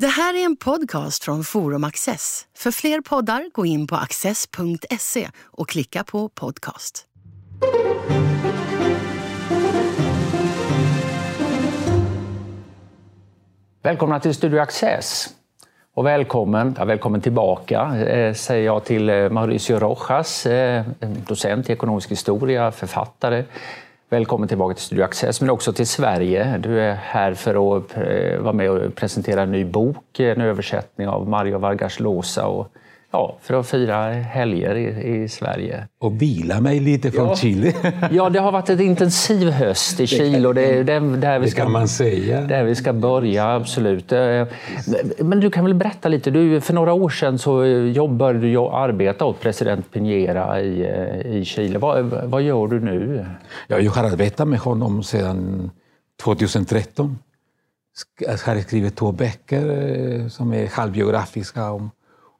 Det här är en podcast från Forum Access. För fler poddar, gå in på access.se och klicka på podcast. Välkomna till Studio Access. Och välkommen, ja, välkommen tillbaka eh, säger jag till eh, Mauricio Rojas, eh, docent i ekonomisk historia, författare. Välkommen tillbaka till Studio Access, men också till Sverige. Du är här för att eh, vara med och presentera en ny bok, en översättning av Mario Vargas Llosa. Och Ja, för att fira helger i, i Sverige. Och vila mig lite från ja. Chile. ja, det har varit en intensiv höst i Chile och det är där, där, vi ska, kan man säga. där vi ska börja, absolut. Eh, men du kan väl berätta lite. Du, för några år sedan så jobbade du arbeta åt president Piñera i, eh, i Chile. Vad, vad gör du nu? Ja, jag har arbetat med honom sedan 2013. Jag har skrivit två böcker eh, som är halvbiografiska om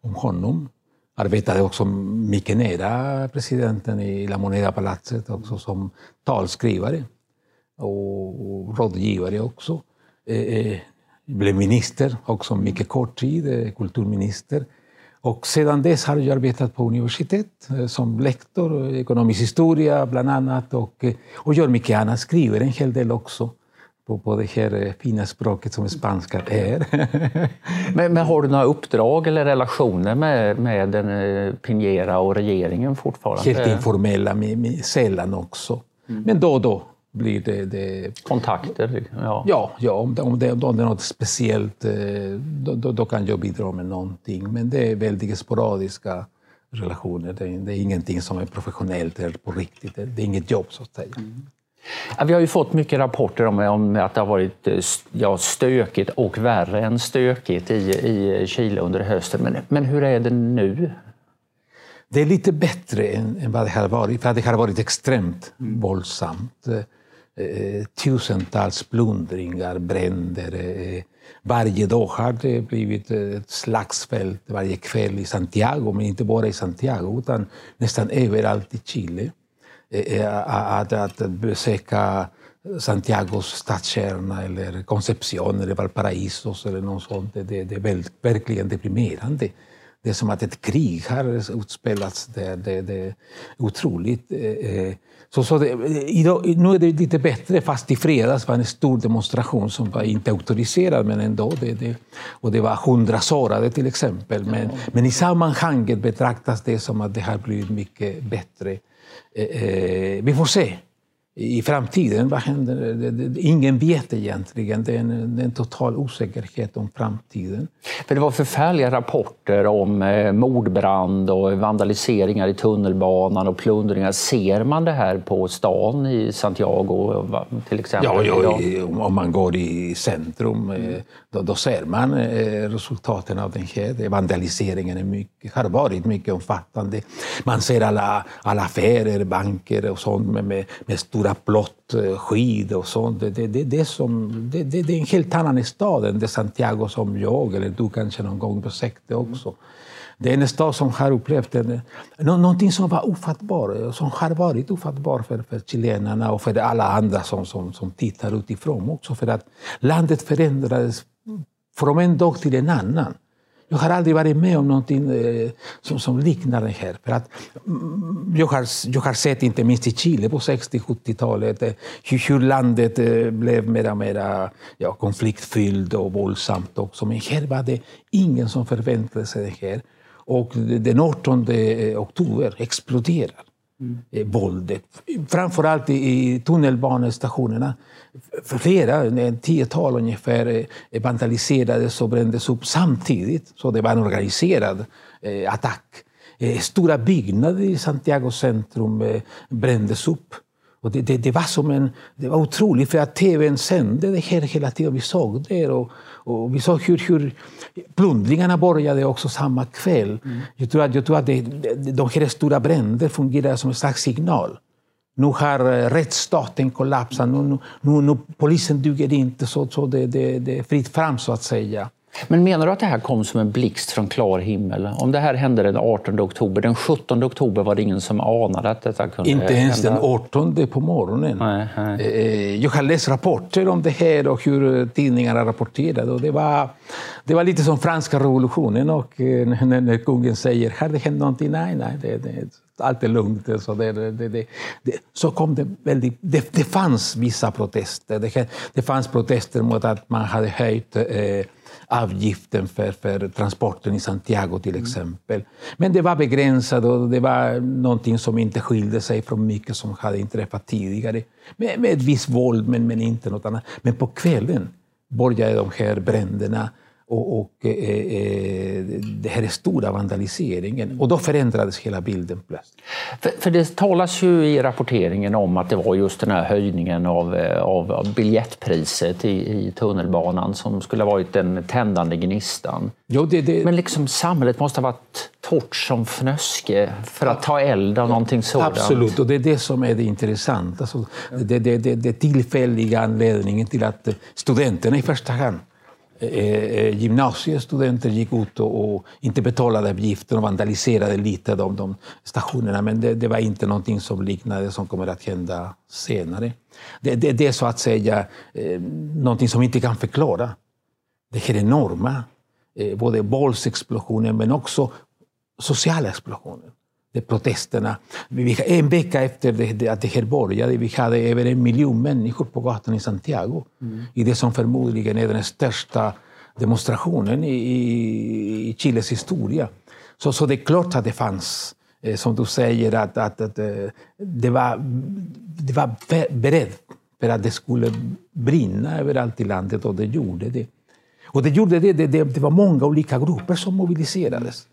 om honom. Arbetade också mycket nära presidenten i La Moneda-palatset, också som talskrivare och rådgivare också. Eh, eh, blev minister också mycket kort tid, eh, kulturminister. Och sedan dess har jag arbetat på universitet eh, som lektor, ekonomisk historia bland annat och, eh, och gör mycket annat, skriver en hel del också på, på det här eh, fina språket som spanska är. men, men, har du några uppdrag eller relationer med, med den, eh, Piñera och regeringen fortfarande? Helt informella, med, med, sällan också. Mm. Men då och då blir det... det... Kontakter? Ja, ja, ja om, det, om, det, om det är något speciellt eh, då, då, kan jag bidra med någonting. Men det är väldigt sporadiska relationer. Det är, det är ingenting som är professionellt eller på riktigt. Det, det är inget jobb så att säga. Mm. Vi har ju fått mycket rapporter om, om att det har varit eh, ja, stökigt och värre än stökigt i, i Chile under hösten. Men, men hur är det nu? Det är lite bättre än, än vad det har varit, för det har varit extremt mm. våldsamt. Eh, eh, tusentals plundringar, bränder. Eh, varje dag har det blivit ett slagsfält varje kväll i Santiago, men inte bara i Santiago utan nästan överallt i Chile. Eh, eh, att, att besöka Santiagos stadskärna eller Concepción eller Valparaíso eller något sånt. Det, det är verkligen deprimerande. Det är som att ett krig har utspelats där. Det, det är otroligt. Eh, så, så det, nu är det lite bättre, fast i fredags var en stor demonstration som var inte auktoriserad, men ändå. Det, det, och det var hundra sårade till exempel. Men, men i sammanhanget betraktas det som att det har blivit mycket bättre. Eh, eh, vi får se i framtiden. Vad händer? Ingen vet egentligen. Det är, en, det är en total osäkerhet om framtiden. För det var förfärliga rapporter om eh, mordbrand och vandaliseringar i tunnelbanan och plundringar. Ser man det här på stan i Santiago till exempel? Ja, ja om man går i centrum mm. då, då, ser man eh, resultaten av den här. Vandaliseringen är mycket, har varit mycket omfattande. Man ser alla, alla affärer, banker och sånt med, med, med stora stora blått skid och sånt. Det, det, det, som, det, det, det är en helt annan stad än det Santiago som jag eller du kanske någon gång besökte också. Det är en stad som har upplevt en, någonting som var ofattbart, som har varit ofattbart för, för chilenarna och för alla andra som, som, som tittar utifrån också. För att landet förändrades från en dag till en annan. Jag har aldrig varit med om någonting eh, som, som liknar det här. För att, mm, jag, har, jag har sett, inte minst i Chile på 60-70-talet, eh, hur, hur, landet eh, blev mer och mer ja, konfliktfyllt och våldsamt också. Men här var det ingen som förväntade sig det här. Och den 18 oktober exploderar mm. Eh, våldet. Framförallt i tunnelbanestationerna. Flera, en tiotal ungefär, eh, vandaliserades och brändes upp samtidigt. Så det var en organiserad eh, attack. Eh, stora byggnader i Santiago centrum eh, brändes upp. Och det, det, det, var som en, det var otroligt, för att tvn sände det här hela tiden. Vi såg det. Och, och vi såg hur, hur plundringarna började också samma kväll. Mm. Jag tror att, jag tror att det, de här stora bränderna fungerar som en slags signal. Nu har eh, rättsstaten kollapsat. Nu, nu, nu, polisen duger inte, så, så det, det, det är fritt fram så att säga. Men menar du att det här kom som en blixt från klar himmel? Om det här hände den 18 oktober, den 17 oktober var det ingen som anade att detta kunde Inte ens hända? den 18 på morgonen. Nej, nej. Eh, Jag har läst rapporter om det här och hur tidningarna rapporterade. Det, var, det var lite som franska revolutionen och eh, när, när kungen säger har det hänt någonting? Nej, nej, det, det, allt är lugnt. Så, det, det, det, så kom det väldigt... Det, fanns vissa protester. Det, det fanns protester mot att man hade höjt eh, avgiften för, för transporten i Santiago till exempel. Men det var begränsat och det var någonting som inte skilde sig från mycket som hade inträffat tidigare. Med, med ett visst våld, men, men inte något annat. Men på kvällen började de här bränderna och, och eh, eh, det här är stora vandaliseringen. Och då förändrades hela bilden plötsligt. För, för det talas ju i rapporteringen om att det var just den här höjningen av, eh, av, av biljettpriset i, i tunnelbanan som skulle ha varit den tändande gnistan. Jo, det, det, Men liksom samhället måste ha varit torrt som fnöske för att ta eld av någonting sådant. Absolut, och det är det som är det intressanta. Alltså, det, det, det, det tillfälliga anledningen till att studenterna i första hand Eh, eh, gymnasiestudenter gick ut och, och inte betalade avgiften och vandaliserade lite de, de stationerna. Men det, det var inte någonting som liknade som kommer att hända senare. Det, det, det är så att säga eh, någonting som vi inte kan förklara. Det här enorma, eh, både våldsexplosionen men också sociala explosionen de protesterna. Vi, en vecka efter det, det, att det här började, vi hade över en miljon människor på gatan i Santiago. I det som förmodligen är den största demonstrationen i, i, i Chiles historia. Så, så det är klart att det fanns, eh, som du säger, att, att, att eh, det var, det var be- beredd för att det skulle brinna överallt i landet och det gjorde det. Och det gjorde det, det, det, det var många olika grupper som mobiliserades.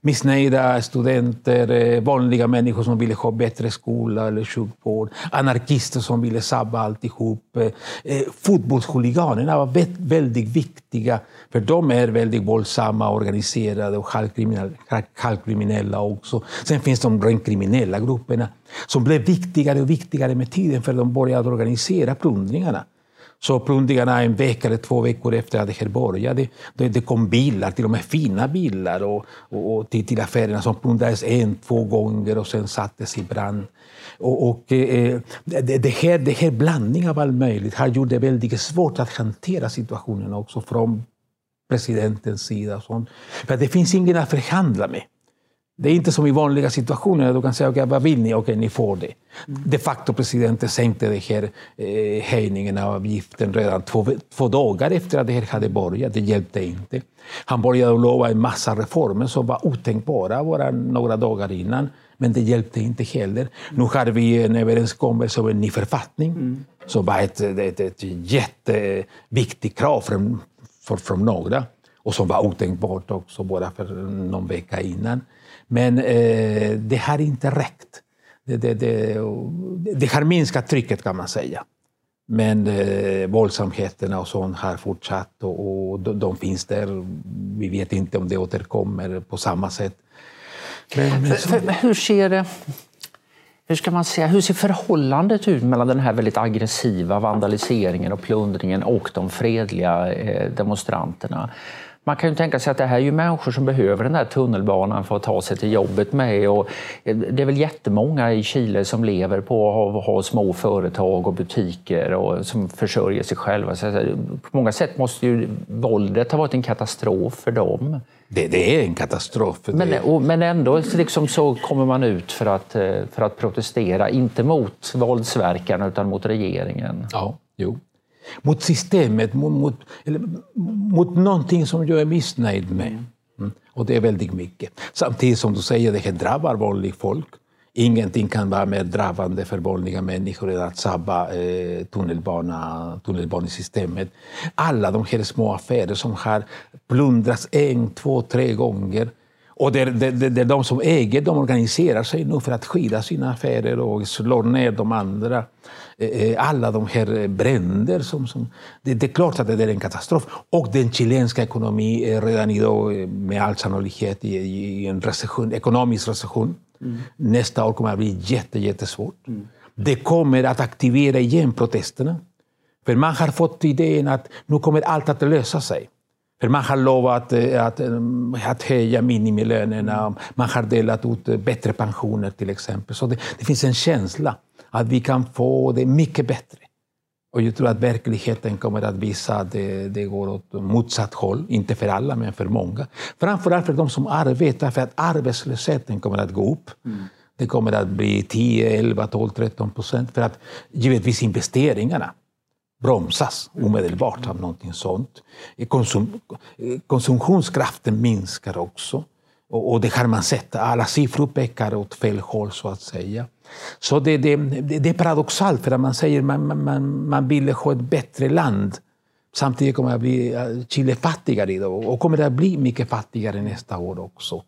Missnöjda studenter, eh, vanliga människor som ville ha bättre skola eller sjukvård, anarkister som ville sabba alltihop. Eh, eh, fotbollshuliganerna var väldigt viktiga, för de är väldigt våldsamma, organiserade och halvkriminella också. Sen finns de rent kriminella grupperna som blev viktigare och viktigare med tiden för de började organisera plundringarna. Så plundringarna en vecka eller två veckor efter att det här började, det, det kom bilar, till och med fina bilar, och, och, och till, till affärerna som plundrades en, två gånger och sen sattes i brand. Och, och, eh, det, det, här, det här blandningen av allt möjligt har gjort det väldigt svårt att hantera situationen också från presidentens sida. Och sånt. För det finns ingen att förhandla med. Det är inte som i vanliga situationer. Du kan säga, okay, vad vill ni? Okej, ni får det. De facto presidenten sänkte det här, eh, höjningen av avgiften redan två, två dagar efter att det här hade börjat. Det hjälpte inte. Han började lova en massa reformer som var otänkbara bara några dagar innan. Men det hjälpte inte heller. Nu har vi en överenskommelse om en ny författning som var ett, ett, ett jätteviktigt krav från, från några och som var otänkbart också bara för någon vecka innan. Men eh, det har inte räckt. Det, det, det, det har minskat trycket kan man säga. Men eh, våldsamheterna och sånt har fortsatt och, och de, de finns där. Vi vet inte om det återkommer på samma sätt. Men, men så, hur ser det... Hur ska man säga, hur ser förhållandet ut mellan den här väldigt aggressiva vandaliseringen och plundringen och de fredliga eh, demonstranterna? Man kan ju tänka sig att det här är ju människor som behöver den här tunnelbanan för att ta sig till jobbet med. Och det är väl jättemånga i Chile som lever på att ha, ha små företag och butiker och som försörjer sig själva. Så på många sätt måste ju våldet ha varit en katastrof för dem. det, det är en katastrof. Men, och, men ändå liksom så kommer man ut för att, eh, för att protestera, inte mot våldsverkarna utan mot regeringen. Ja, jo. Mot systemet, mot, mot, eller, mot någonting som jag är missnöjd med. Mm. Och det är väldigt mycket. Samtidigt som du säger, det här drabbar vanligt folk. Ingenting kan vara mer drabbande för vanliga människor än att sabba eh, tunnelbana, tunnelbanesystemet. Alla de här små affärer som har plundrats en, två, tre gånger och det är de som äger, de organiserar sig nu för att skydda sina affärer och slår ner de andra. Eh, Alla de här bränder. Som, som, det, det är klart att det är en katastrof. Och den chilenska ekonomin är redan idag eh, med all sannolikhet i, i en recession, ekonomisk recession. Nästa år kommer att bli jätte, jättesvårt. Det kommer att aktivera igen protesterna. För man har fått idén att nu kommer allt att lösa sig. För man har lovat att, att, att höja minimilönerna, man har delat ut bättre pensioner till exempel. Så det, det finns en känsla att vi kan få det mycket bättre. Och jag tror att verkligheten kommer att visa att det, det, går åt motsatt håll. Inte för alla, men för många. Framförallt för de som arbetar, för att arbetslösheten kommer att gå upp. Mm. Det kommer att bli 10, 11, 12, 13 procent. För att givetvis investeringarna bromsas omedelbart av någonting sånt. Konsum, konsumtionskraften minskar också. Och, och det har man sett. Alla siffror pekar åt fel håll, så att säga. Så det, det, det är paradoxalt, för att man säger att man, man, man vill ha ett bättre land. Samtidigt kommer att bli eh, Chile fattigare idag och kommer att bli mycket fattigare nästa år också.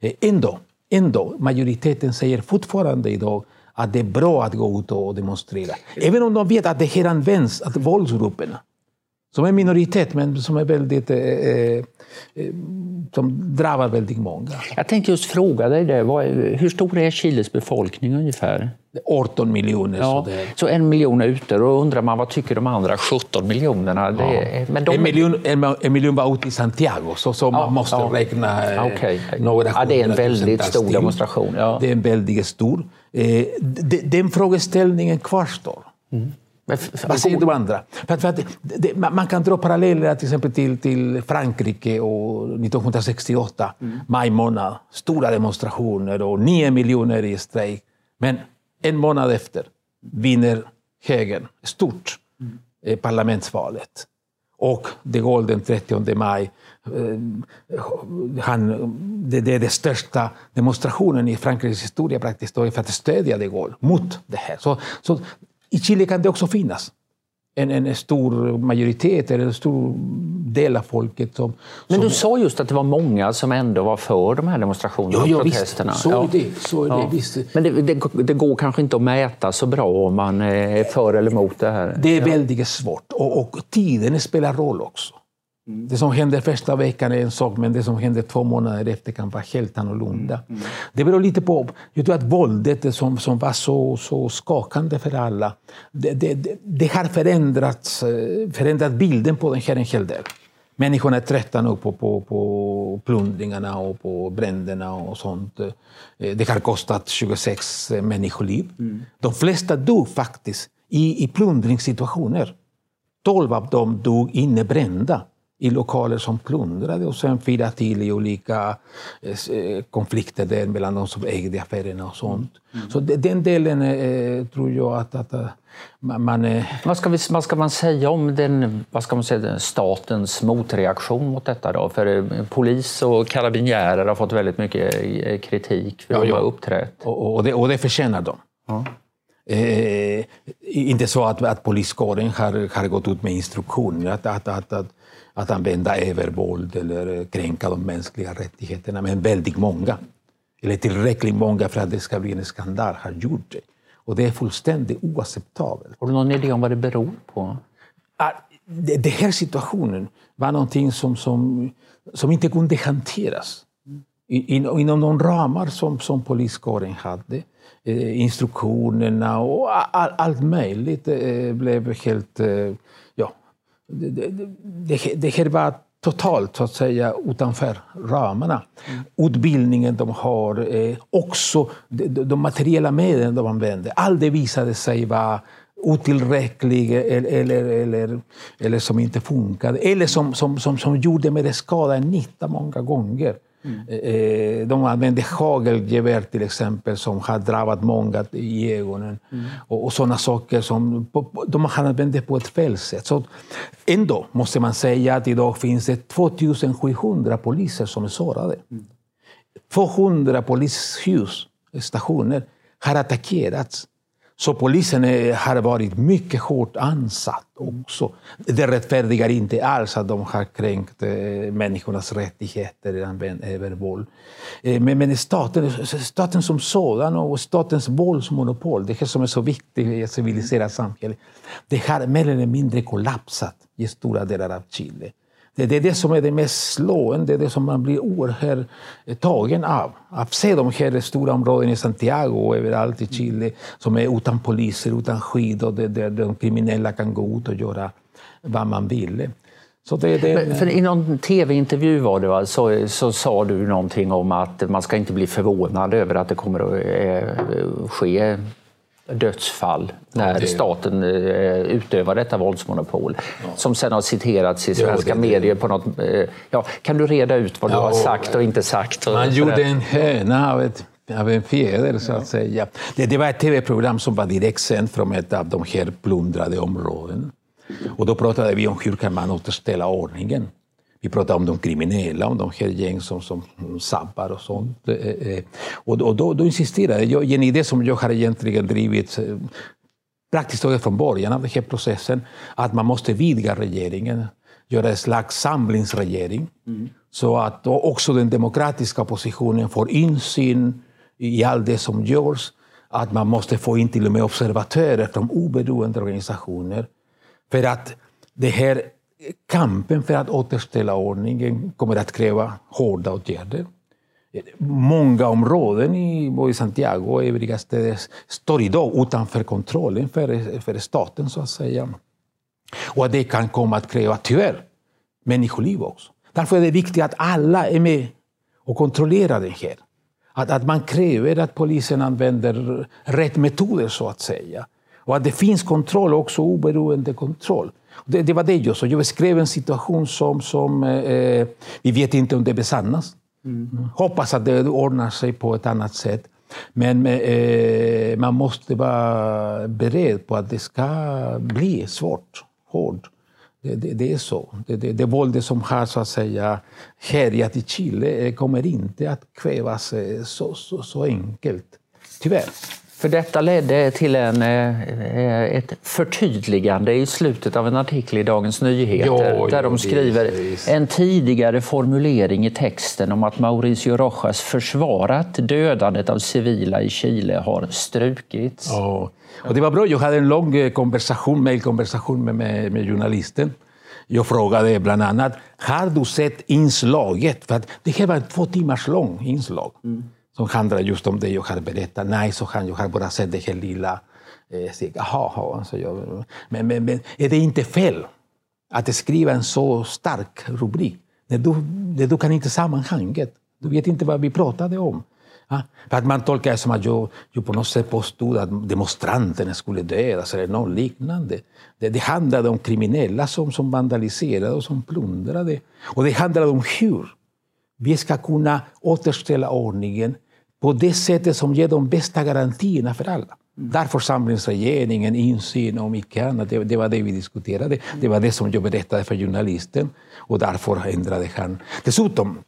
Eh, ändå, ändå majoriteten säger fortfarande idag att det är bra att gå ut och demonstrera. Även om de vet att det här används, att våldsgrupperna, som är minoritet men som är väldigt eh, eh, som drabbar väldigt många. Jag tänkte just fråga dig det. Hur stor är Chiles befolkning ungefär? 18 miljoner. Ja, så, en miljon är ute. Då undrar man vad tycker de andra 17 miljonerna? Ja. men de... en, miljon, en, en miljon var ute i Santiago, så, så ja, man måste ja. räkna eh, okay. några ja, Det är en väldigt stor demonstration. Ja. Det är en väldigt stor. Eh, den frågeställningen kvarstår. Mm. Vad säger de andra? För att, för att det, man kan dra paralleller till exempel till, till Frankrike och 1968, mm. maj månad. Stora demonstrationer och nio miljoner i strejk. Men en månad efter vinner högern stort mm. eh, parlamentsvalet. Och de Gaulle den 30 maj, eh, han, det, det är den största demonstrationen i Frankrikes historia praktiskt för att stödja de Gaulle mot det här. Så, så i Chile kan det också finnas en, en stor majoritet eller en stor del av folket. Som, Men du sa just att det var många som ändå var för de här demonstrationerna ja, och protesterna. Visst, så ja. är det. Så är ja. det visst. Men det, det, det, går kanske inte att mäta så bra om man är för eller emot det här? Det är väldigt svårt och, och tiden spelar roll också. Det som händer första veckan är en sak, men det som händer två månader efter kan vara helt annorlunda. Mm. mm. Det beror lite på... Jag tror att våldet som, som var så, så skakande för alla, det, det, det har förändrats, eh, förändrat bilden på den här en hel del. Människorna är trötta nu på, på, på plundringarna och på bränderna och sånt. Eh, det har kostat 26 människoliv. Mm. De flesta dog faktiskt i, i plundringssituationer. 12 av dem dog innebrända i lokaler som plundrade och sen fyra till i olika eh, konflikter där mellan de som ägde affärerna och sånt. Mm. Så den delen eh, tror jag att, att eh, man... Eh... Vad, ska vi, vad ska man säga om den, vad ska man säga, statens motreaktion mot detta? Då? För eh, polis och karabinjärer har fått väldigt mycket eh, kritik för hur de har uppträtt. Och, och, det, och det förtjänar de. Ja. Eh, inte så att, att poliskåren har, har gått ut med instruktioner att, att, att, att att använda övervåld eller kränka de mänskliga rättigheterna. Men väldigt många, eller tillräckligt många för att det ska bli en skandal, har gjort det. Och det är fullständigt oacceptabelt. Har du någon idé om vad det beror på? Den här situationen var någonting som, som, som inte kunde hanteras inom de ramar som, som poliskåren hade. Eh, instruktionerna och allt möjligt eh, blev helt eh, det, det, det här var totalt så att säga utanför ramarna. Mm. Utbildningen de har, eh, också de, de materiella medlen de använder. Allt det visade sig vara otillräckligt eller, eller, eller, eller som inte funkade. Eller som, som, som, som gjorde mer skada än nytta många gånger. Mm. De använde hagelgevär till exempel som har drabbat många i ögonen. Mm. Och, och sådana saker som de har använt på ett fel sätt. Så ändå måste man säga att idag finns det 2700 poliser som är sårade. Mm. 200 polishus, stationer, har attackerats. Så polisen har varit mycket hårt ansatt också. Det rättfärdigar inte alls att de har kränkt eh, människornas rättigheter över våld. Eh, men staten, staten som sådan och statens våldsmonopol, det som är så viktigt i ett civiliserat samhälle, det har mer eller mindre kollapsat i stora delar av Chile. Det är det som är det mest slående, det som man blir oerhört eh, tagen av. Att se de här stora områdena i Santiago och överallt i Chile som är utan poliser, utan skydd och där de kriminella kan gå ut och göra vad man vill. Så det, det, Men för I någon tv-intervju var det va? Så, så sa du någonting om att man ska inte bli förvånad över att det kommer att eh, ske dödsfall när ja, staten eh, utövar detta våldsmonopol. Ja. Som sen har citerats i svenska jo, medier på något... Eh, ja, kan du reda ut vad du har sagt och inte sagt? Man gjorde en höna av, ett, av en fjäder, så att säga. Det, det var ett tv-program som var direktsänt från ett av de här plundrade områdena. Och då pratade vi om hur kan man återställa ordningen. Vi pratade om de kriminella, om de här gäng som, som sabbar och sånt. Och, och då, då insisterade jag, en idé som jag har egentligen drivit eh, praktiskt taget från början av den här processen, att man måste vidga regeringen, göra en slags samlingsregering. Mm. Så att också den demokratiska oppositionen får insyn i allt det som görs. Att man måste få in till och med observatörer från oberoende organisationer. För att det här kampen för att återställa ordningen kommer att kräva hårda åtgärder. Många områden i både Santiago och övriga städer står idag utanför kontrollen för, för staten, så att säga. Och det kan komma att kräva, tyvärr, människoliv också. Därför är det viktigt att alla är med och kontrollerar det här. Att, att man kräver att polisen använder rätt metoder, så att säga. Och att det finns kontroll, också oberoende kontroll. Det, det var det jag sa. Jag beskrev en situation som, som eh, vi vet inte om det besannas. Mm. Hoppas att det ordnar sig på ett annat sätt. Men eh, man måste vara beredd på att det ska bli svårt, hårt. Det, det, det, är så. Det, det, det våldet som har så att säga härjat i Chile eh, kommer inte att kvävas eh, så, så, så enkelt, tyvärr. För detta ledde till en, eh, ett förtydligande i slutet av en artikel i Dagens Nyheter jo, där de skriver det, en tidigare formulering i texten om att Mauricio Rojas försvarat dödandet av civila i Chile har strukits. Ja. Och det var bra, jag hade en lång eh, konversation, mejlkonversation med, med, med journalisten. Jag frågade bland annat, har du sett inslaget? För det här var ett två timmars långt inslag. Mm som handlar just om det jag har berättat. Nej, så han, jag har bara sett det här lilla. Eh, aha, alltså jag, men, men, men är det inte fel att skriva en så stark rubrik när du, när du kan inte sammanhanget? Du vet inte vad vi pratade om. Ja, för att man tolkar det som att jag, jag på något sätt påstod att demonstranterna skulle dödas eller något liknande. Det, det handlade om kriminella som, som vandaliserade och som plundrade. Och det handlade om hur vi ska kunna återställa ordningen på det sättet som ger de bästa garantierna för alla. Därför samlingsregeringen, insyn och mycket annat. Det, det, var det vi diskuterade. Det var det som jag berättade för journalisten och därför ändrade han. Dessutom,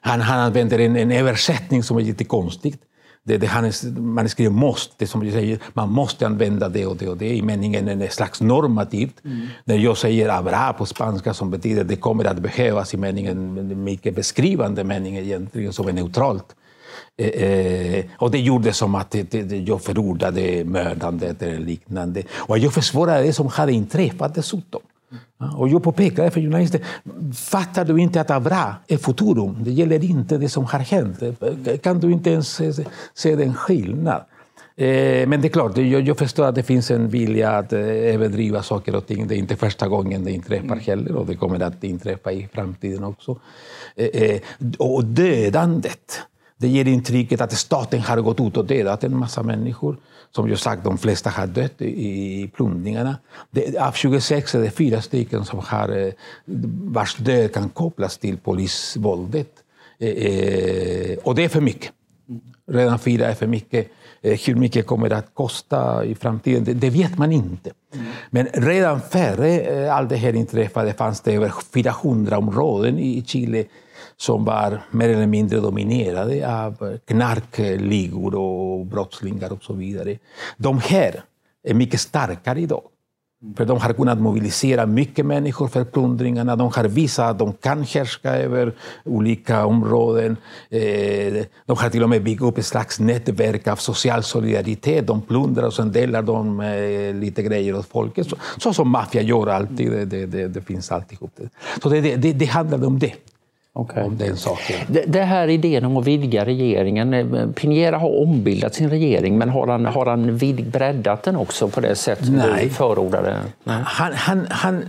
han, han använder en, en översättning som är lite konstig. Det, det han, man skriver måste, som jag säger, man måste använda det och det och det i meningen en slags normativt. Mm. När jag säger abra på spanska som betyder det kommer att behövas i meningen, mycket beskrivande mening egentligen, som är neutralt. Eh, eh, och det gjorde som att det, det, jag förordade mördandet eller liknande. Och jag försvarade det som hade inträffat dessutom. Och jag påpekade för journalister, fattar du inte att Avra är futurum? Det gäller inte det som har hänt. Kan du inte ens se, se den skillnad? Eh, men det är klart, jag, jag förstår att det finns en vilja att eh, överdriva saker och ting. Det är inte första gången det inträffar mm. heller och det kommer att inträffa i framtiden också. Eh, och dödandet det ger intrycket att staten har gått ut och dödat en massa människor. Som jag sagt, de flesta har dött i plundringarna. Det, av 26 är det fyra stycken som har, eh, vars död kan kopplas till polisvåldet. Eh, eh, och det är för mycket. Redan fyra är för mycket. Eh, hur mycket kommer det att kosta i framtiden? Det, det vet man inte. Men redan före eh, allt det här inträffade fanns det över 400 områden i Chile som var mer eller mindre dominerade av eh, knarkligor och brottslingar och så vidare. De här är mycket starkare idag. Mm. För de har kunnat mobilisera mycket människor för plundringarna. De har visat att de kan härska över olika områden. Eh, de har till och med byggt upp ett slags nätverk av social solidaritet. De plundrar och sen delar de eh, lite grejer åt folket. Så, så som maffia gör alltid. Det, det, det finns alltihop. Så det, det, det handlar om det. Okay. Om den saken. Det, det, här idén om att vidga regeringen. Eh, Pinera har ombildat sin regering, men har han, har han vid, breddat den också på det sätt som Nej. du förordade? Nej. Han, han, han,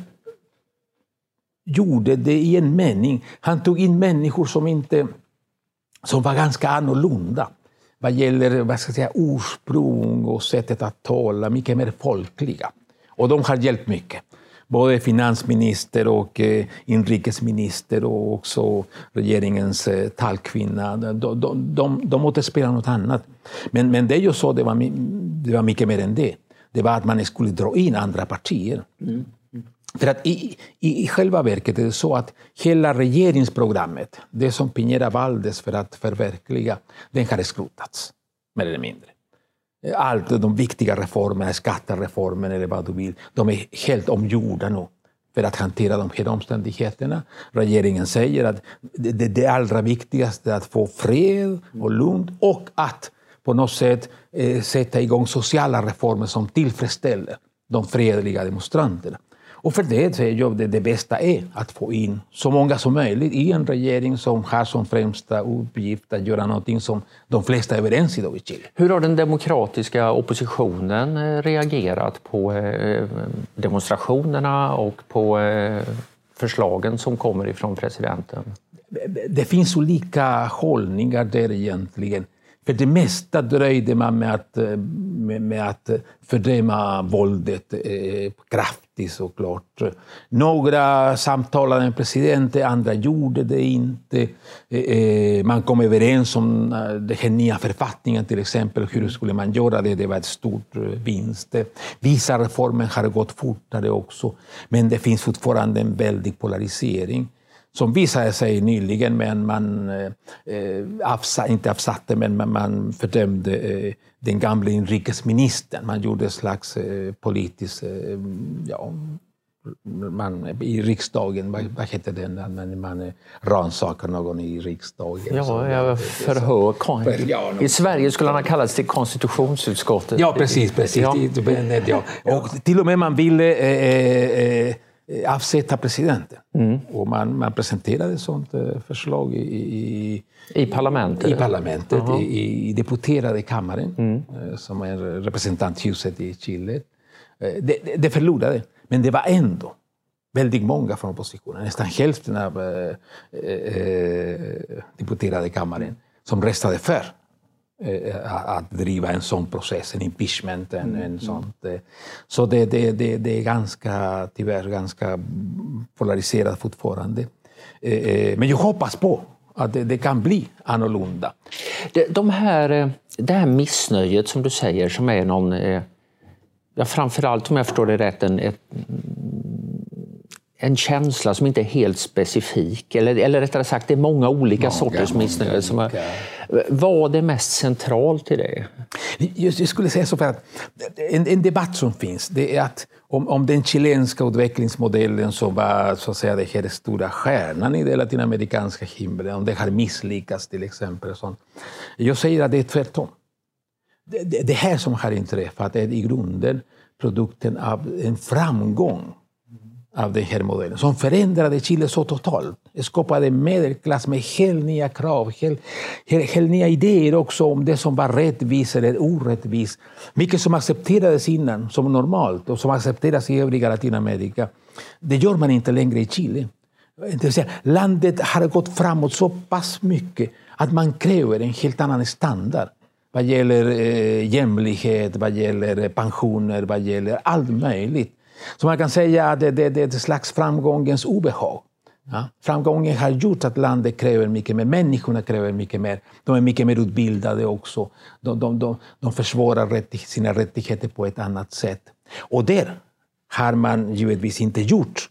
gjorde det i en mening. Han tog in människor som, inte, som var ganska annorlunda vad gäller vad ska jag säga, ursprung och sättet att tala, mycket mer folkliga. Och de har hjälpt mycket. Både finansminister och eh, inrikesminister och också regeringens eh, talkvinna. De, de, de, de återspeglar något annat. Men, men det jag sa, det var, det var mycket mer än det. Det var att man skulle dra in andra partier. Mm. För att i, i, i själva verket är det så att hela regeringsprogrammet, det som Piñera valdes för att förverkliga, den har skrotats, mer eller mindre. Allt de viktiga reformerna, skattereformen eller vad du vill, de är helt omgjorda nu för att hantera de här omständigheterna. Regeringen säger att det, det, det allra viktigaste är att få fred och lugn och att på något sätt eh, sätta igång sociala reformer som tillfredsställer de fredliga demonstranterna. Och för det säger jag att det bästa är att få in så många som möjligt i en regering som har som främsta uppgift att göra någonting som de flesta är överens idag i Chile. Hur har den demokratiska oppositionen eh, reagerat på eh, demonstrationerna och på eh, förslagen som kommer ifrån presidenten? Det finns olika hållningar där egentligen. För det mesta dröjde man med att, med, med att fördöma våldet eh, kraftigt såklart. Några samtalade med presidenten, andra gjorde det inte. Eh, eh, man kom överens om eh, den här nya författningen till exempel. Hur skulle man göra det? Det var ett stort vinst. Vissa reformer har gått fortare också, men det finns fortfarande en väldig polarisering som visade sig nyligen, men man eh, avsa, inte avsatte, men man fördömde eh, den gamla inrikesministern. Man gjorde ett slags eh, politisk, eh, ja, man, i riksdagen, vad, vad heter det när man rannsakar någon i riksdagen? Ja, jag förhör. För, ja, I Sverige skulle han ha kallats till konstitutionsutskottet. Ja, precis. precis. Ja. Ja. Och till och med man ville eh, eh, Eh, avsätta presidenten. Mm. Och man, man presenterade ett sådant eh, förslag i, i, I parlamentet, i, parlamentet uh -huh. i, i deputerade kammaren, mm. Eh, som är representanthuset i Chile. Det, det, det förlorade, men det var ändå väldigt många från oppositionen, nästan hälften av eh, deputerade kammaren, som röstade för Eh, att driva en sån process, en impeachment. En, mm. en mm. sånt. Eh. Så det, det, det, det, är ganska, tyvärr ganska polariserat fortfarande. Eh, men jag hoppas på att det, det kan bli annorlunda. De här, det här missnöjet som du säger, som är någon, ja, framförallt om jag förstår det rätt, en, ett, en känsla som inte är helt specifik. Eller, eller rättare sagt, det är många olika många, sorters missnöje. Som är, vad är mest centralt i det? Jag skulle säga så för att en, en, debatt som finns, det är att om, om den chilenska utvecklingsmodellen som var så att säga, det här stora stjärnan i den latinamerikanska himlen, om det har misslyckats till exempel. Sånt. Jag säger att det är tvärtom. Det, det, det här som har inträffat är i grunden produkten av en framgång av den här modellen som förändrade Chile så totalt. Skapade medelklass med helt nya krav, helt, helt, helt nya idéer också om det som var rättvist eller orättvist. Mycket som accepterades innan som normalt och som accepteras i övriga Latinamerika. Det gör man inte längre i Chile. landet har gått framåt så pass mycket att man kräver en helt annan standard vad gäller eh, jämlikhet, vad gäller pensioner, vad gäller allt möjligt. Så man kan säga att det, det, det är ett slags framgångens obehag. Ja? Framgången har gjort att landet kräver mycket mer, människorna kräver mycket mer. De är mycket mer utbildade också. De, de, de, de försvarar rätt, sina rättigheter på ett annat sätt. Och där har man givetvis inte gjort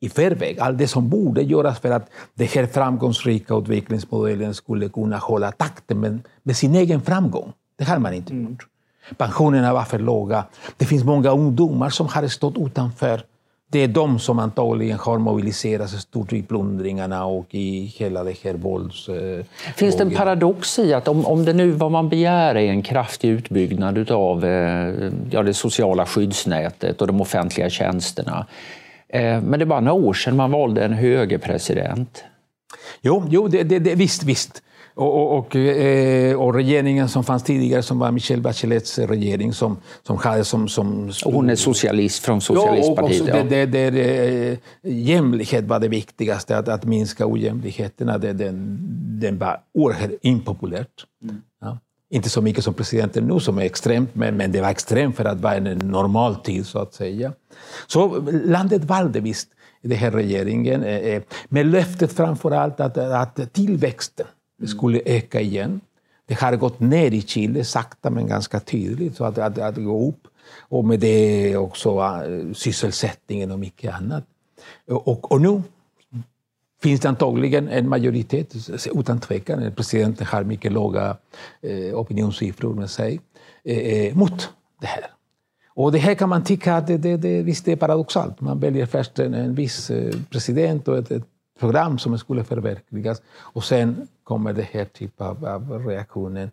i förväg allt det som borde göras för att den här framgångsrika utvecklingsmodellen skulle kunna hålla takten med, med sin egen framgång. Det har man inte mm. Pensionerna var för låga. Det finns många ungdomar som har stått utanför. Det är de som antagligen har mobiliserats stort i plundringarna och i hela det här vålds... Eh, finns det en paradox i att om, om det nu vad man begär är en kraftig utbyggnad av eh, ja, det sociala skyddsnätet och de offentliga tjänsterna. Eh, men det är bara några år sedan man valde en högerpresident. Jo, jo det, det, det, visst, visst. Och, och, och, eh, och, regeringen som fanns tidigare, som var Michelle Bachelets regering, som, som hade som... som hon är socialist från Socialistpartiet. Ja, och det, det, det, eh, jämlikhet var det viktigaste, att, att minska ojämlikheterna. Det, den, den var oerhört impopulärt. Mm. Ja. Inte så mycket som presidenten nu, som är extremt, men, men det var extremt för att vara en normal tid, så att säga. Så landet valde visst den här regeringen, eh, med löftet framför allt att, att tillväxten det skulle öka igen. Det har gått ner i Chile, sakta men ganska tydligt, så att, att, att gå upp. Och med det också uh, sysselsättningen och mycket annat. Och, och nu finns det antagligen en majoritet, utan tvekan, presidenten har mycket låga eh, opinionssiffror med sig, eh, eh, mot det här. Och det här kan man tycka att det, det, det, visst är paradoxalt. Man väljer först en, en viss eh, president och ett, ett program som skulle förverkligas. Och sen kommer det här typen av, av reaktionen.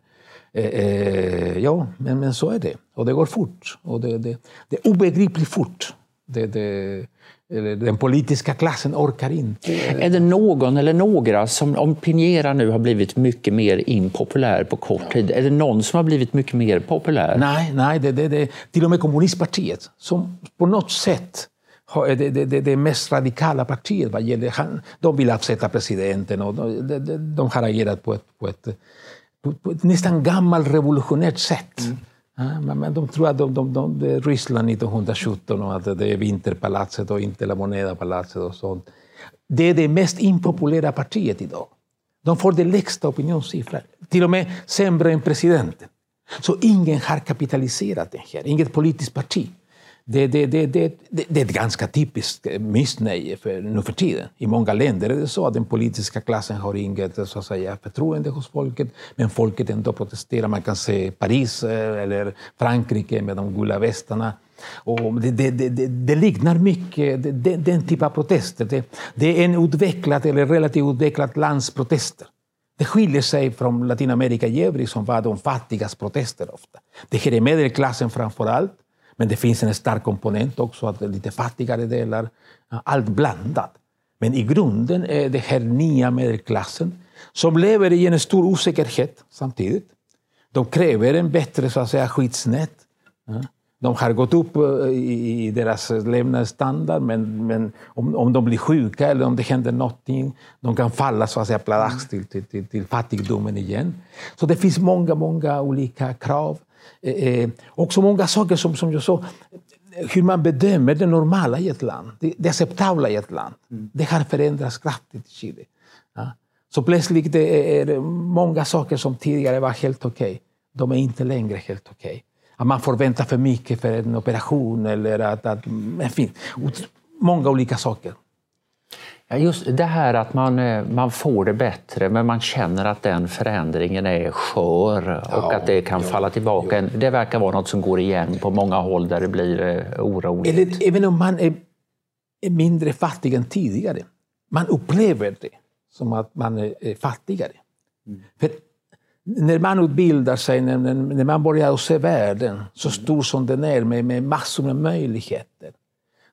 Eh, eh, ja, men, men så är det. Och det går fort. Och det, det, det är obegripligt fort. Det, det, den politiska klassen orkar inte. Är det någon eller några som, om Piñera nu har blivit mycket mer impopulär på kort tid, är det någon som har blivit mycket mer populär? Nej, nej det, det, det, till och med kommunistpartiet som på något sätt det, det, det, mest radikala partiet vad gäller... Han, de vill avsätta presidenten och de, de, de har agerat på ett, på ett, på ett nästan gammalt revolutionärt sätt. Mm. Ja, men de tror att de, de, de, det är Ryssland 1917 och att det är Vinterpalatset och inte La Moneda-palatset och sånt. Det är det mest impopulära partiet idag. De får det lägsta opinionssiffran, till och med sämre än presidenten. Så ingen har kapitaliserat det här, inget politiskt parti det, det, det, det, det är ett ganska typiskt eh, missnöje för, nu för tiden. I många länder är det så att den politiska klassen har inget eh, så att säga, förtroende hos folket, men folket ändå protesterar. Man kan se Paris eh, eller Frankrike med de gula västarna. Och det, det, det, det liknar mycket den, den typen av protester. Det, det är en utvecklad eller relativt utvecklat lands protester. Det skiljer sig från Latinamerika i övrigt som var de fattigas protester ofta. Det här är medelklassen framför allt men det finns en stark komponent också, att lite fattigare delar. Eh, allt blandat. Men i grunden är det här nya medelklassen som lever i en stor osäkerhet samtidigt. De kräver en bättre så att säga, skyddsnät. Eh, de har gått upp eh, i deras levnadsstandard, men, men om, om de blir sjuka eller om det händer någonting, de kan falla så att säga pladask till, till, till fattigdomen igen. Så det finns många, många olika krav. Eh, eh, också många saker som, som jag sa, hur man bedömer det normala i ett land, det, det acceptabla i ett land. Mm. Det har förändrats kraftigt i Chile. Ja. Så plötsligt det är många saker som tidigare var helt okej, okay. de är inte längre helt okej. Okay. Att man får vänta för mycket för en operation eller att... att fin, många olika saker. Just det här att man, eh, man får det bättre men man känner att den förändringen är skör och ja, att det kan ja, falla tillbaka. Ja. Det verkar vara något som går igen på många håll där det blir eh, oroligt. Eller, även om man är, är mindre fattig än tidigare. Man upplever det som att man är fattigare. Mm. För när man utbildar sig, när, när man börjar se världen så stor som den är med, med massor med möjligheter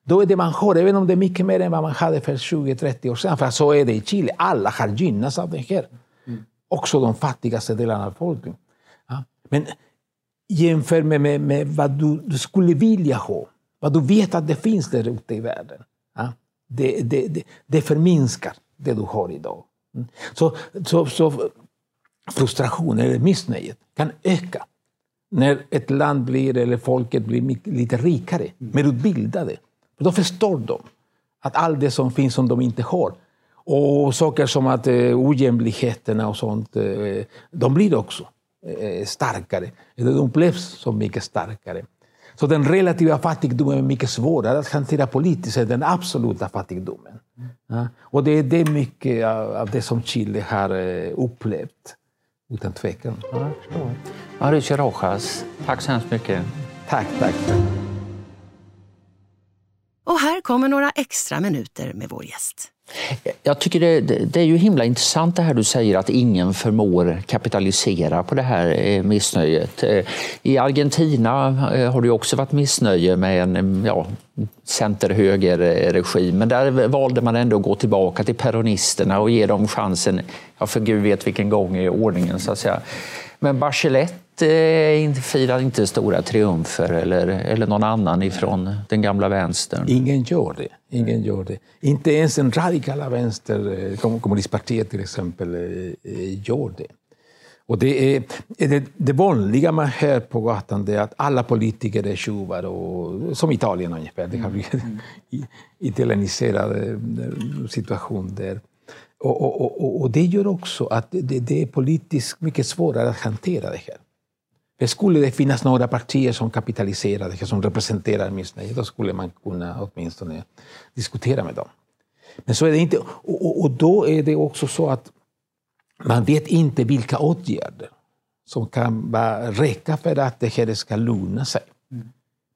då är det man har, även om det är mycket mer än vad man hade för 20-30 år sedan, för så är det i Chile, alla har gynnats av det här. Mm. Också de fattigaste delarna av folket. Ja. Men jämför med, med, med vad du, du, skulle vilja ha, vad du vet att det finns där ute i världen. Ja. Det, det, det, det förminskar det du har idag. Mm. Så, så, så frustrationen eller missnöjet kan öka när ett land blir, eller folket blir lite rikare, mm. mer utbildade. Då förstår de att allt det som finns som de inte har. Och saker som att eh, ojämlikheterna och sånt, eh, de blir också eh, starkare. De upplevs som mycket starkare. Så den relativa fattigdomen är mycket svårare att hantera politiskt än den absoluta fattigdomen. Ja? Och det är det mycket av det som Chile har eh, upplevt, utan tvekan. Ja, jag förstår. Mauricio Rojas, tack så hemskt mycket. Tack, tack. Och här kommer några extra minuter med vår gäst. Jag tycker det, det, är ju himla intressant det här du säger att ingen förmår kapitalisera på det här eh, missnöjet. Eh, I Argentina eh, har det också varit missnöje med en mm, ja, center-höger-regim men där valde man ändå att gå tillbaka till peronisterna och ge dem chansen, ja, för gud vet vilken gång i ordningen så att säga. Men Bachelet eh, firar inte stora triumfer eller, eller någon annan ifrån den gamla vänstern. Ingen gör det. Ingen gör det. Inte ens den radikala vänster, eh, kommunistpartiet till exempel, eh, gör det. Och det, är, det, det vanliga man hör på gatan är att alla politiker är tjuvar, och, som Italien ungefär. Det har blivit en italieniserad situation där. Och, och, och, och, det gör också att det, det, är politiskt mycket svårare att hantera det här. Det skulle det finnas några partier som kapitaliserar det här, som representerar missnöje, då skulle man kunna åtminstone diskutera med dem. Men så är det inte. Och, och, då är det också så att man vet inte vilka åtgärder som kan bara räcka för att det här ska lugna sig.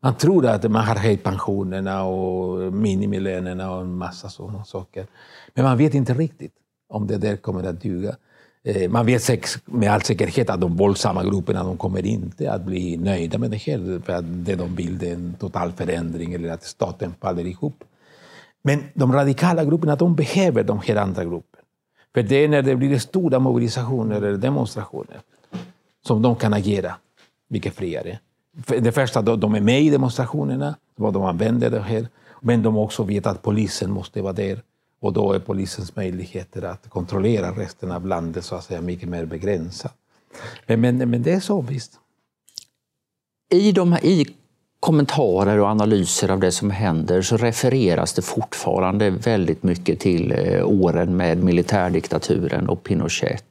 Man tror att man har höjt pensionerna och minimilönerna och en massa sådana saker. Men man vet inte riktigt om det där kommer att duga. Eh, man vet med all säkerhet att de våldsamma grupperna de kommer inte att bli nöjda med det här. För att det de vill är en total förändring eller att staten faller ihop. Men de radikala grupperna de behöver de här andra grupperna. För det är när det blir stora mobilisationer eller demonstrationer som de kan agera mycket friare. Det första, de är med i demonstrationerna, vad de använder det här. Men de också vet att polisen måste vara där. Och då är polisens möjligheter att kontrollera resten av landet så att säga mycket mer begränsade. Men, men, men det är så visst. I, de, I kommentarer och analyser av det som händer så refereras det fortfarande väldigt mycket till eh, åren med militärdiktaturen och Pinochet.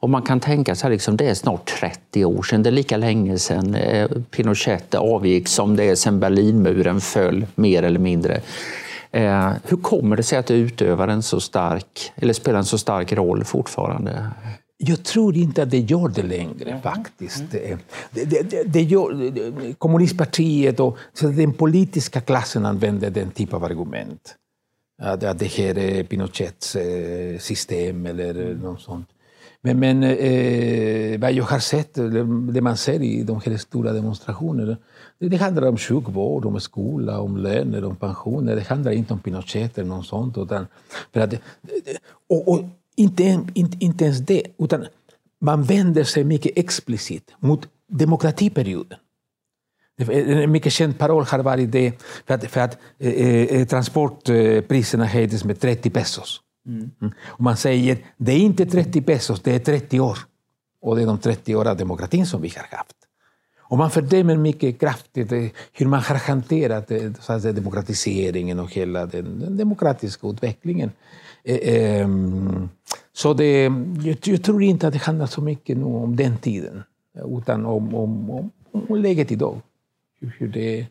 Och man kan tänka sig liksom, det är snart 30 år sedan, det är lika länge sedan eh, Pinochet avgick som det är sedan Berlinmuren föll, mer eller mindre. Eh, hur kommer det sig att det utövar en så stark, eller spelar en så stark roll fortfarande? Jag tror inte att det gör det längre faktiskt. Mm. Det, det, det gör, kommunistpartiet och så den politiska klassen använder den typen av argument. Att, att det här är Pinochets eh, system eller något sånt. Men, men eh, vad jag har sett, det man ser i de här stora demonstrationerna, det, handlar om sjukvård, om skola, om löner, om pensioner. Det handlar inte om Pinochet eller något sånt. Utan, för att, och, och inte, inte, inte ens det, utan man vänder sig mycket explicit mot demokratiperioden. En mycket känd paroll har varit det för att, för att eh, eh transportpriserna höjdes med 30 pesos. Mm. Och man säger det är inte 30 pesos, det är 30 år. Och det är de 30 åren av demokratin som vi har haft. Och man fördömer mycket kraftigt hur man har hanterat så att säga, demokratiseringen och hela den, den demokratiska utvecklingen. Eh, ehm, så det, jag, tror inte att det handlar så mycket om den tiden, utan om, om, om, om läget idag. Hur, hur det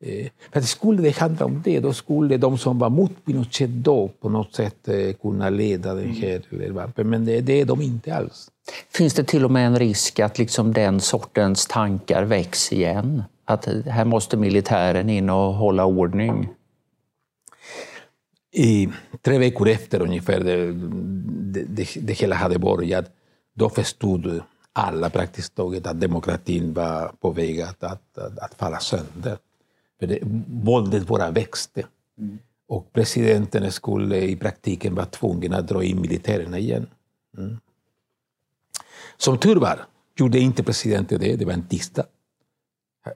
Eh, för skulle det handla om det, då skulle de som var mot Pinochet då på något sätt eh, kunna leda den här mm. Men det, det är de inte alls. Finns det till och med en risk att liksom den sortens tankar väcks igen? Att här måste militären in och hålla ordning? I tre veckor efter ungefär det, det, det hela hade börjat, då förstod alla praktiskt taget att demokratin var på väg att, att, att, att falla sönder. För det, våldet bara växte. Mm. Och presidenten skulle i praktiken vara tvungen att dra in militärerna igen. Mm. Som tur var gjorde inte presidenten det, det var en tisdag.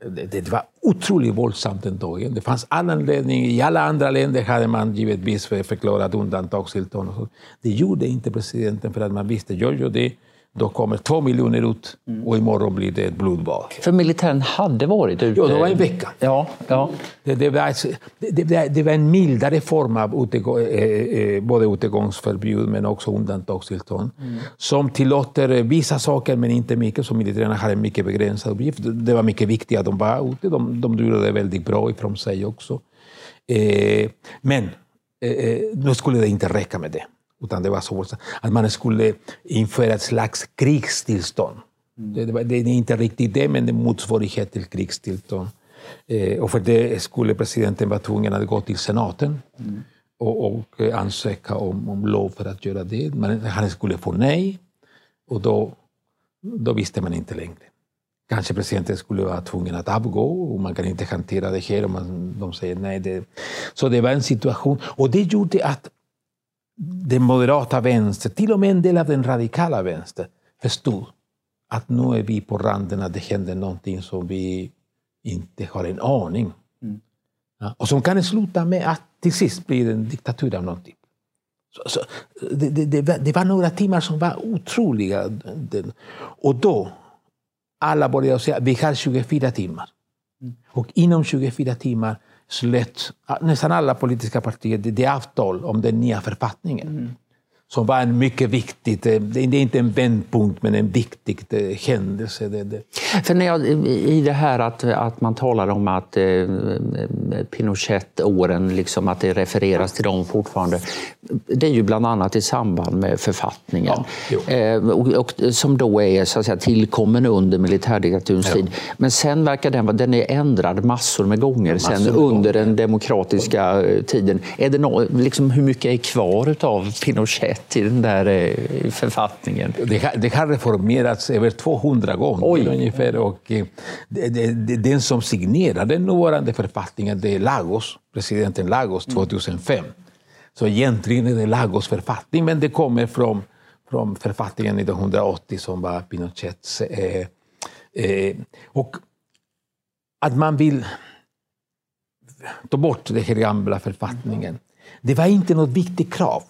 Det, det var otroligt våldsamt den dagen. Det fanns all anledning. I alla andra länder hade man givetvis förklarat undantagstillstånd. Det gjorde inte presidenten för att man visste, gör jag det då kommer två miljoner ut mm. och imorgon blir det ett blodbad. För militären hade varit ute? Ja, det var en vecka. Ja, ja. Det, det, var, det, det var en mildare form av utegång, eh, eh, både utegångsförbud men också undantagstillstånd. Mm. Som tillåter vissa saker men inte mycket, så militärerna hade en mycket begränsad uppgift. Det var mycket viktigt att de var ute, de, de gjorde väldigt bra ifrån sig också. Eh, men eh, eh nu skulle det inte räcka med det. Utan det var så att man skulle införa ett slags krigstillstånd. Mm. Det, det, är inte riktigt det, men det är motsvarighet till krigstillstånd. Eh, och för det skulle presidenten vara tvungen att gå till senaten. Mm. och, och ansöka om, om lov för att göra det. Men han skulle få nej och då, då visste man inte längre. Kanske presidenten skulle vara tvungen att avgå och man kan inte hantera det här om man, de säger nej. Det. Så det var en situation och det gjorde att den moderata vänstern, till och med en del av den radikala vänstern, förstod att nu är vi på randen att det händer någonting som vi inte har en aning. Mm. Ja, och som kan sluta med att till sist blir en diktatur av någon typ. Så, så, det, det, det, var några timmar som var otroliga. Och då, alla började säga vi har 24 timmar. Mm. Och inom 24 timmar slöt nästan alla politiska partier det avtal om den nya författningen. Mm som var en mycket viktig, det är inte en vändpunkt, men en viktig händelse. För när jag, I det här att, att man talar om att eh, Pinochet-åren, liksom, att det refereras till dem fortfarande. Det är ju bland annat i samband med författningen. Ja, eh, och, och, som då är så att säga, tillkommen under militärdiktaturens ja. tid. Men sen verkar den, den är ändrad massor med gånger massor sen under gånger. den demokratiska eh, tiden. Är det no, liksom, hur mycket är kvar av Pinochet? Rätt i den där eh, författningen? Det har, det har reformerats över 200 gånger Oj. ungefär. Och eh, det, det, den som signerade den nuvarande författningen det är Lagos, presidenten Lagos 2005. Mm. Så egentligen är det Lagos författning, men det kommer från, från författningen 1980 som var Pinochets. Eh, eh, och att man vill ta bort den här gamla författningen, det var inte något viktigt krav.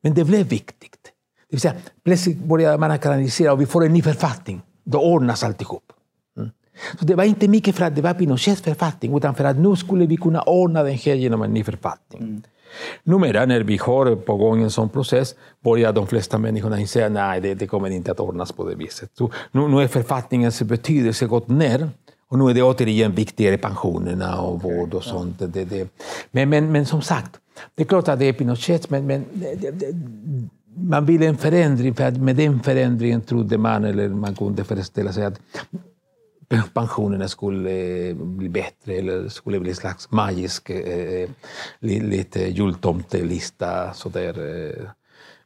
Men det blev viktigt. Det vill säga, plötsligt börjar man kanalisera och vi får en ny författning. Då ordnas alltihop. Mm. Så det var inte mycket för att det var Pinochets författning, utan för att nu skulle vi kunna ordna den här genom en ny författning. Mm. Numera när vi har på gång en sån process börjar de flesta människorna inse att nej, det, det kommer inte att ordnas på det viset. Så nu, nu är författningens betydelse gått ner och nu är det återigen viktigare pensionerna och vård och sånt. Det, det. Men, men, men som sagt, det är klart att det är Pinochet, men, men man ville en förändring, för att med den förändringen trodde man, eller man kunde föreställa sig att pensionerna skulle eh, bli bättre eller skulle bli en slags magisk eh, lite jultomtelista. Sådär. Eh.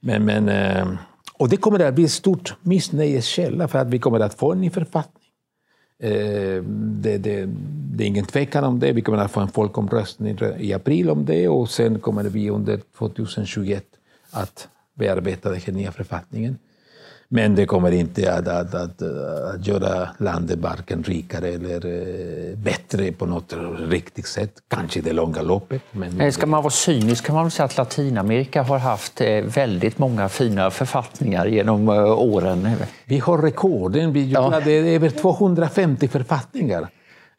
Men, men, eh, och det kommer att bli ett stort missnöjeskälla för att vi kommer att få en ny författning Eh, det, det, det, är ingen tvekan om det. Vi kommer att få en folkomröstning i april om det och sen kommer vi under 2021 att bearbeta den här nya författningen. Men det kommer inte att, att, att, att göra landet varken rikare eller eh, bättre på något riktigt sätt. Kanske i det långa loppet. Men... Ska man vara cynisk kan man väl säga att Latinamerika har haft eh, väldigt många fina författningar genom eh, åren. Vi har rekorden. Vi ja. över 250 författningar.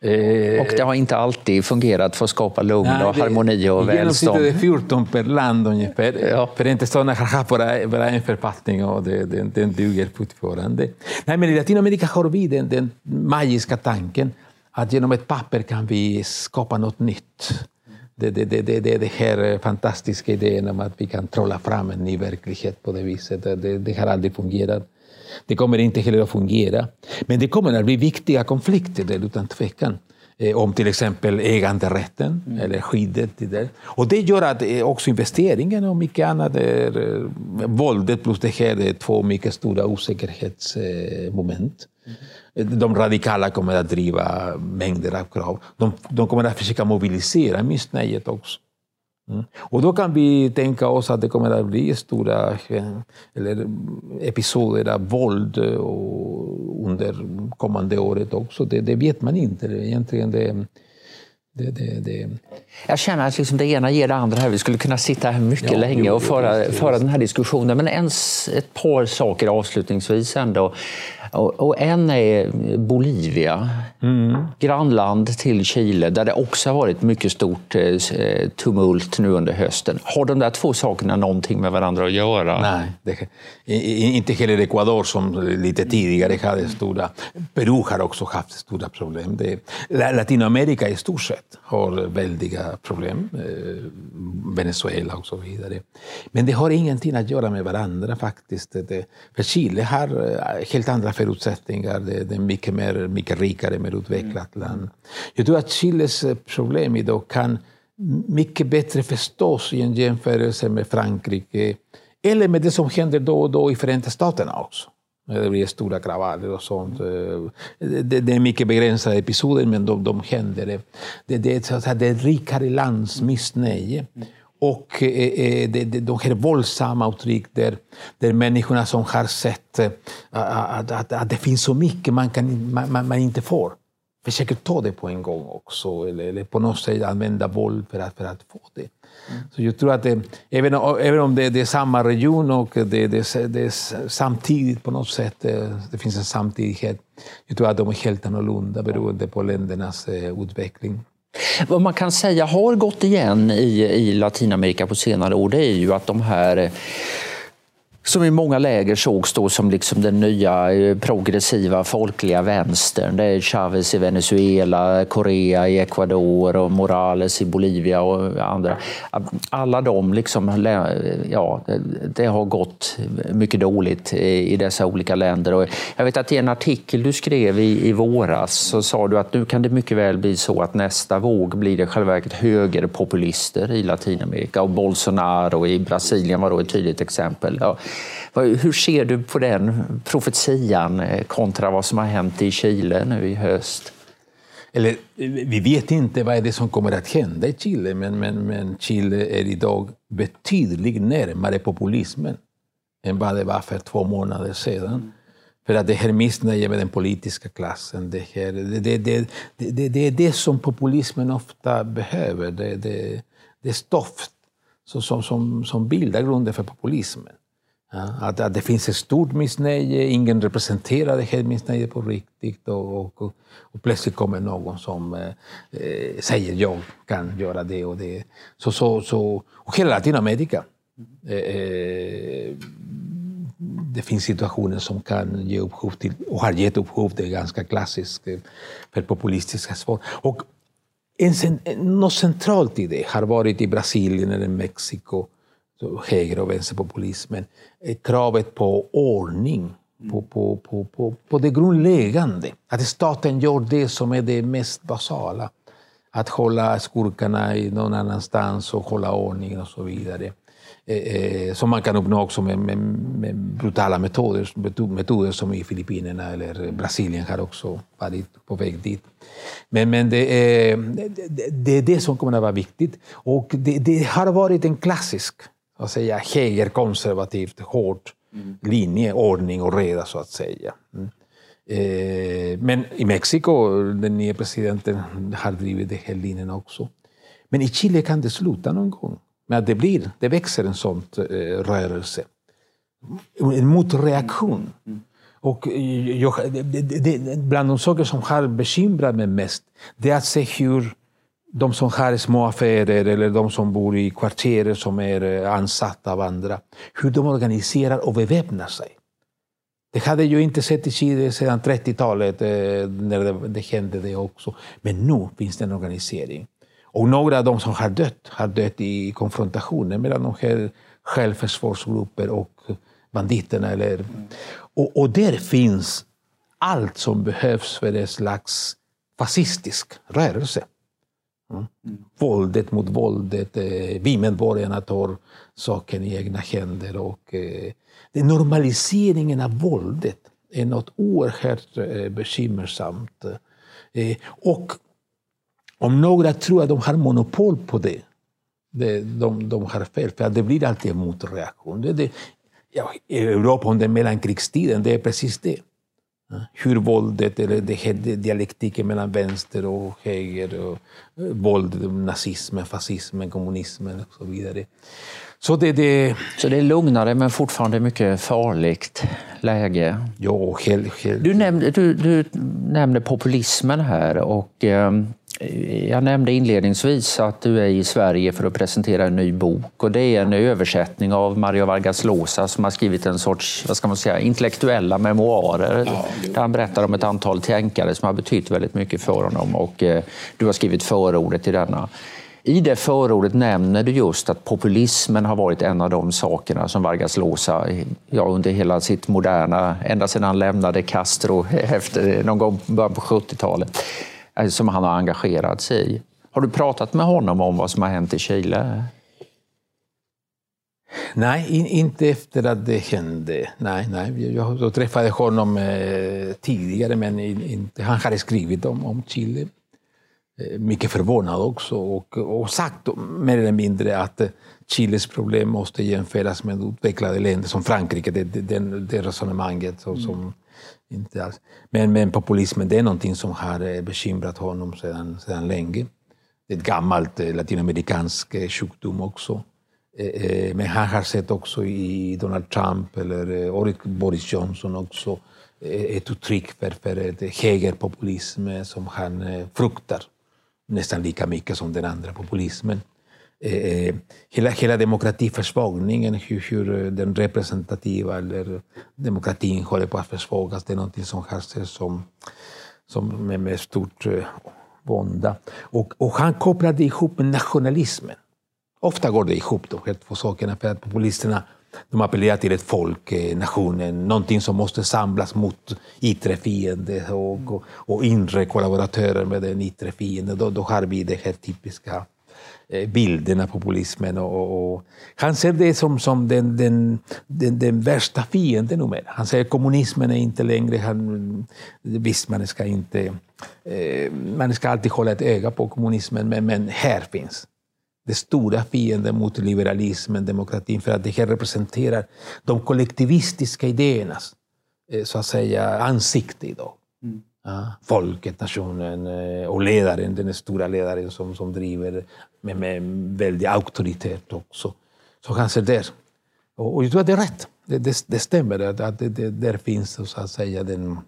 Eh, och det har inte alltid fungerat för att skapa lugn nej, och harmoni och välstånd. Det är 14 per land ungefär. Ja. Förenta staterna har bara, bara en författning och det, den, den duger fortfarande. Nej, men I Latinamerika har vi den, den magiska tanken att genom ett papper kan vi skapa något nytt. Det är det, det, det, det, det här fantastiska idén om att vi kan trolla fram en ny verklighet på det viset. Det, det har aldrig fungerat. Det kommer inte heller att fungera. Men det kommer att bli viktiga konflikter där utan tvekan. Eh, om till exempel äganderätten mm. eller skyddet. Där. Och det gör att eh, också investeringen och mycket annat, är, eh, våldet plus det här är två mycket stora osäkerhetsmoment. Mm. De radikala kommer att driva mängder av krav. De, de kommer att försöka mobilisera missnöjet också. Mm. Och då kan vi tänka oss att det kommer att bli stora eller episoder av våld under kommande året också. Det, det vet man inte. Egentligen det, det, det, det. Jag känner att liksom det ena ger det andra. här. Vi skulle kunna sitta här mycket ja, länge och föra, föra den här diskussionen. Men ens ett par saker avslutningsvis ändå. Och, och en är Bolivia, mm. grannland till Chile, där det också har varit mycket stort eh, tumult nu under hösten. Har de där två sakerna någonting med varandra att göra? Nej, det, inte heller Ecuador som lite tidigare hade stora... Peru har också haft stora problem. Det, Latinamerika i stort sett har väldiga problem. Eh, Venezuela och så vidare. Men det har ingenting att göra med varandra faktiskt. Det, för Chile har eh, helt andra förutsättningar. Det, det är mycket, mer, mycket rikare, mer utvecklat mm. land. Jag tror att Chiles problem idag kan mycket bättre förstås i en jämförelse med Frankrike eller med det som händer då och då i Förenta Staterna också. Det blir stora kravaller och sånt. Det, det är mycket begränsade episoder, men de, de händer. Det, det, är så att säga, det rikare lands missnöje. Och eh, eh de här våldsamma uttryck där, där människorna som har sett eh, att, att, att det finns så mycket man, kan, man, man inte får försöker ta det på en gång också, eller, eller på något sätt använda våld för att, för att få det. Mm. Så jag tror att det, även, även om det, det är samma region och det, det, det är samtidigt på något sätt, det, finns en samtidighet, jag tror att de är helt annorlunda beroende på ländernas utveckling. Vad man kan säga har gått igen i, i Latinamerika på senare år, det är ju att de här som i många läger sågs då som liksom den nya eh, progressiva folkliga vänstern. Det är Chavez i Venezuela, Korea i Ecuador och Morales i Bolivia och andra. Alla de, liksom, ja, det har gått mycket dåligt eh, i dessa olika länder. Och jag vet att i en artikel du skrev i, i våras så sa du att nu kan det mycket väl bli så att nästa våg blir det själva verket högerpopulister i Latinamerika och Bolsonaro i Brasilien var då ett tydligt exempel. Ja. Hur ser du på den profetian eh, kontra vad som har hänt i Chile nu i höst? Eller, vi vet inte vad är det som kommer att hända i Chile, men, men, men Chile är idag betydligt närmare populismen än vad det var för två månader sedan. Mm. För att det här missnöjet med den politiska klassen, det, här, det, det, det, det, är det som populismen ofta behöver. Det, det, det är stoff som, som, som bildar grunden för populismen. Ja, att, att, det finns ett stort missnöje, ingen representerar det här missnöjet på riktigt och, och, och, plötsligt kommer någon som eh, eh, säger jag kan göra det och det. Så, så, så, och hela Latinamerika. Eh, eh det finns situationer som kan ge upphov till, och har gett upphov till ganska klassiskt för eh, populistiska svar. Och en, något centralt i det har varit i Brasilien eller Mexiko höger och vänsterpopulismen, kravet på ordning, på, på, på, på, på det grundläggande. Att staten gör det som är det mest basala. Att hålla skurkarna någon annanstans och hålla ordning och så vidare. Eh, eh, som man kan uppnå också med, med, med, brutala metoder, metoder som i Filippinerna eller Brasilien har också varit på väg dit. Men, men det, är, det, det är det som kommer att vara viktigt. Och det, det har varit en klassisk att säga, högerkonservativt, hård mm. linje, ordning och reda så att säga. Mm. Eh, men i Mexiko, den nya presidenten har drivit den här linjen också. Men i Chile kan det sluta någon gång Men att det, blir, det växer en sån eh, rörelse. En motreaktion. Mm. Och eh, jag, det, det, bland de saker som har bekymrat mig mest, det är att se hur de som har små affärer eller de som bor i kvarter som är eh, ansatta av andra, hur de organiserar och beväpnar sig. Det hade jag inte sett i Chile sedan 30-talet, eh, när det, det hände det också. Men nu finns det en organisering. Och några av de som har dött har dött i konfrontationer mellan de här självförsvarsgrupper och banditerna. Eller, och, och där finns allt som behövs för en slags fascistisk rörelse. Mm. Våldet mot våldet. Eh, vi medborgarna tar saken i egna händer. Och, eh, normaliseringen av våldet är något oerhört eh, bekymmersamt. Eh, och om några tror att de har monopol på det, det de, de har fel. För det blir alltid en motreaktion. Det, det, ja, Europa under mellankrigstiden, det är precis det hur våldet, eller det här dialektiken mellan vänster och höger, och eh, våld, nazismen, fascismen, kommunismen och så vidare. Så det, det... så det är lugnare men fortfarande mycket farligt läge? Ja, helt... helt. Du, nämnde, du, du nämnde populismen här och eh, jag nämnde inledningsvis att du är i Sverige för att presentera en ny bok. Och det är en översättning av Mario Vargas Llosa som har skrivit en sorts vad ska man säga, intellektuella memoarer. Där han berättar om ett antal tänkare som har betytt väldigt mycket för honom och eh, du har skrivit förordet till denna. I det förordet nämner du just att populismen har varit en av de sakerna som Vargas Llosa ja, under hela sitt moderna, ända sedan han lämnade Castro efter någon gång början på 70-talet, eh, Alltså, som han har engagerat sig i. Har du pratat med honom om vad som har hänt i Chile? Nej, in, inte efter att det hände. Nej, nej. Jag, jag träffade honom eh, tidigare, men inte, han hade skrivit om, om Chile. Eh, mycket förvånad också och, och sagt mer eller mindre att eh, Chiles problem måste jämföras med utvecklade länder som Frankrike. Det, det, det resonemanget. Så, mm. som inte alls. Men, men populismen det är någonting som har eh, bekymrat honom sedan, sedan länge. Det är ett gammalt eh, latinamerikanskt eh, sjukdom också. Men han har sett också i Donald Trump eller Boris Johnson också ett uttryck för, för högerpopulism som han fruktar nästan lika mycket som den andra populismen. Eh, eh, hela, hela demokratiförsvagningen, hur, hur eh, den representativa eller demokratin håller på att försvagas, det är något som han ser som, som med, med stort eh, vånda. Och, och han kopplade ihop med nationalismen. Ofta går det ihop, de här två sakerna, för att populisterna de appellerar till ett folk, eh, nationen, någonting som måste samlas mot yttre fiende och, och, och inre kollaboratörer med den yttre fienden. Då, då har vi det här typiska eh, bilden av populismen. Och, och, han ser det som, som den, den, den, den värsta fienden numera. Han säger att kommunismen är inte längre... Han, visst, man ska inte... Eh, man ska alltid hålla ett öga på kommunismen, men, men här finns den stora fienden mot liberalismen, demokratin, för att det här representerar de kollektivistiska idéernas eh, så att säga, ansikte idag. Mm. Ja, folket, nationen eh, och ledaren, den stora ledaren som, som driver med, en väldig auktoritet också. Så han ser där. Och, och jag tror att det är rätt. Det, det, det stämmer, att, att det, det, där finns så att säga den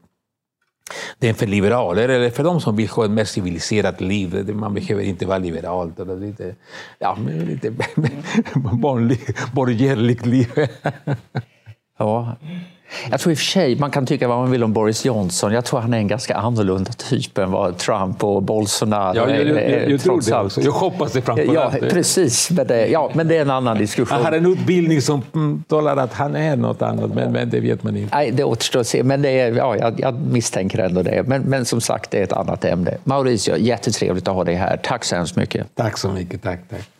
det är för liberaler eller för de som vill ha ett mer civiliserat liv. Man behöver inte vara liberal. Det är lite, ja, lite borgerligt liv. ja. Jag tror i och för sig, man kan tycka vad man vill om Boris Johnson. Jag tror han är en ganska annorlunda typ än vad Trump och Bolsonaro ja, jag, jag, jag, jag tror det också. Jag hoppas det framför ja, Precis, men det, ja, men det är en annan diskussion. Han har en utbildning som talar att han är något annat, men, men det vet man inte. Nej, det återstår att se, men det är, ja, jag, jag misstänker ändå det. Men, men som sagt, det är ett annat ämne. Mauricio, jättetrevligt att ha dig här. Tack så hemskt mycket. Tack så mycket. Tack, tack.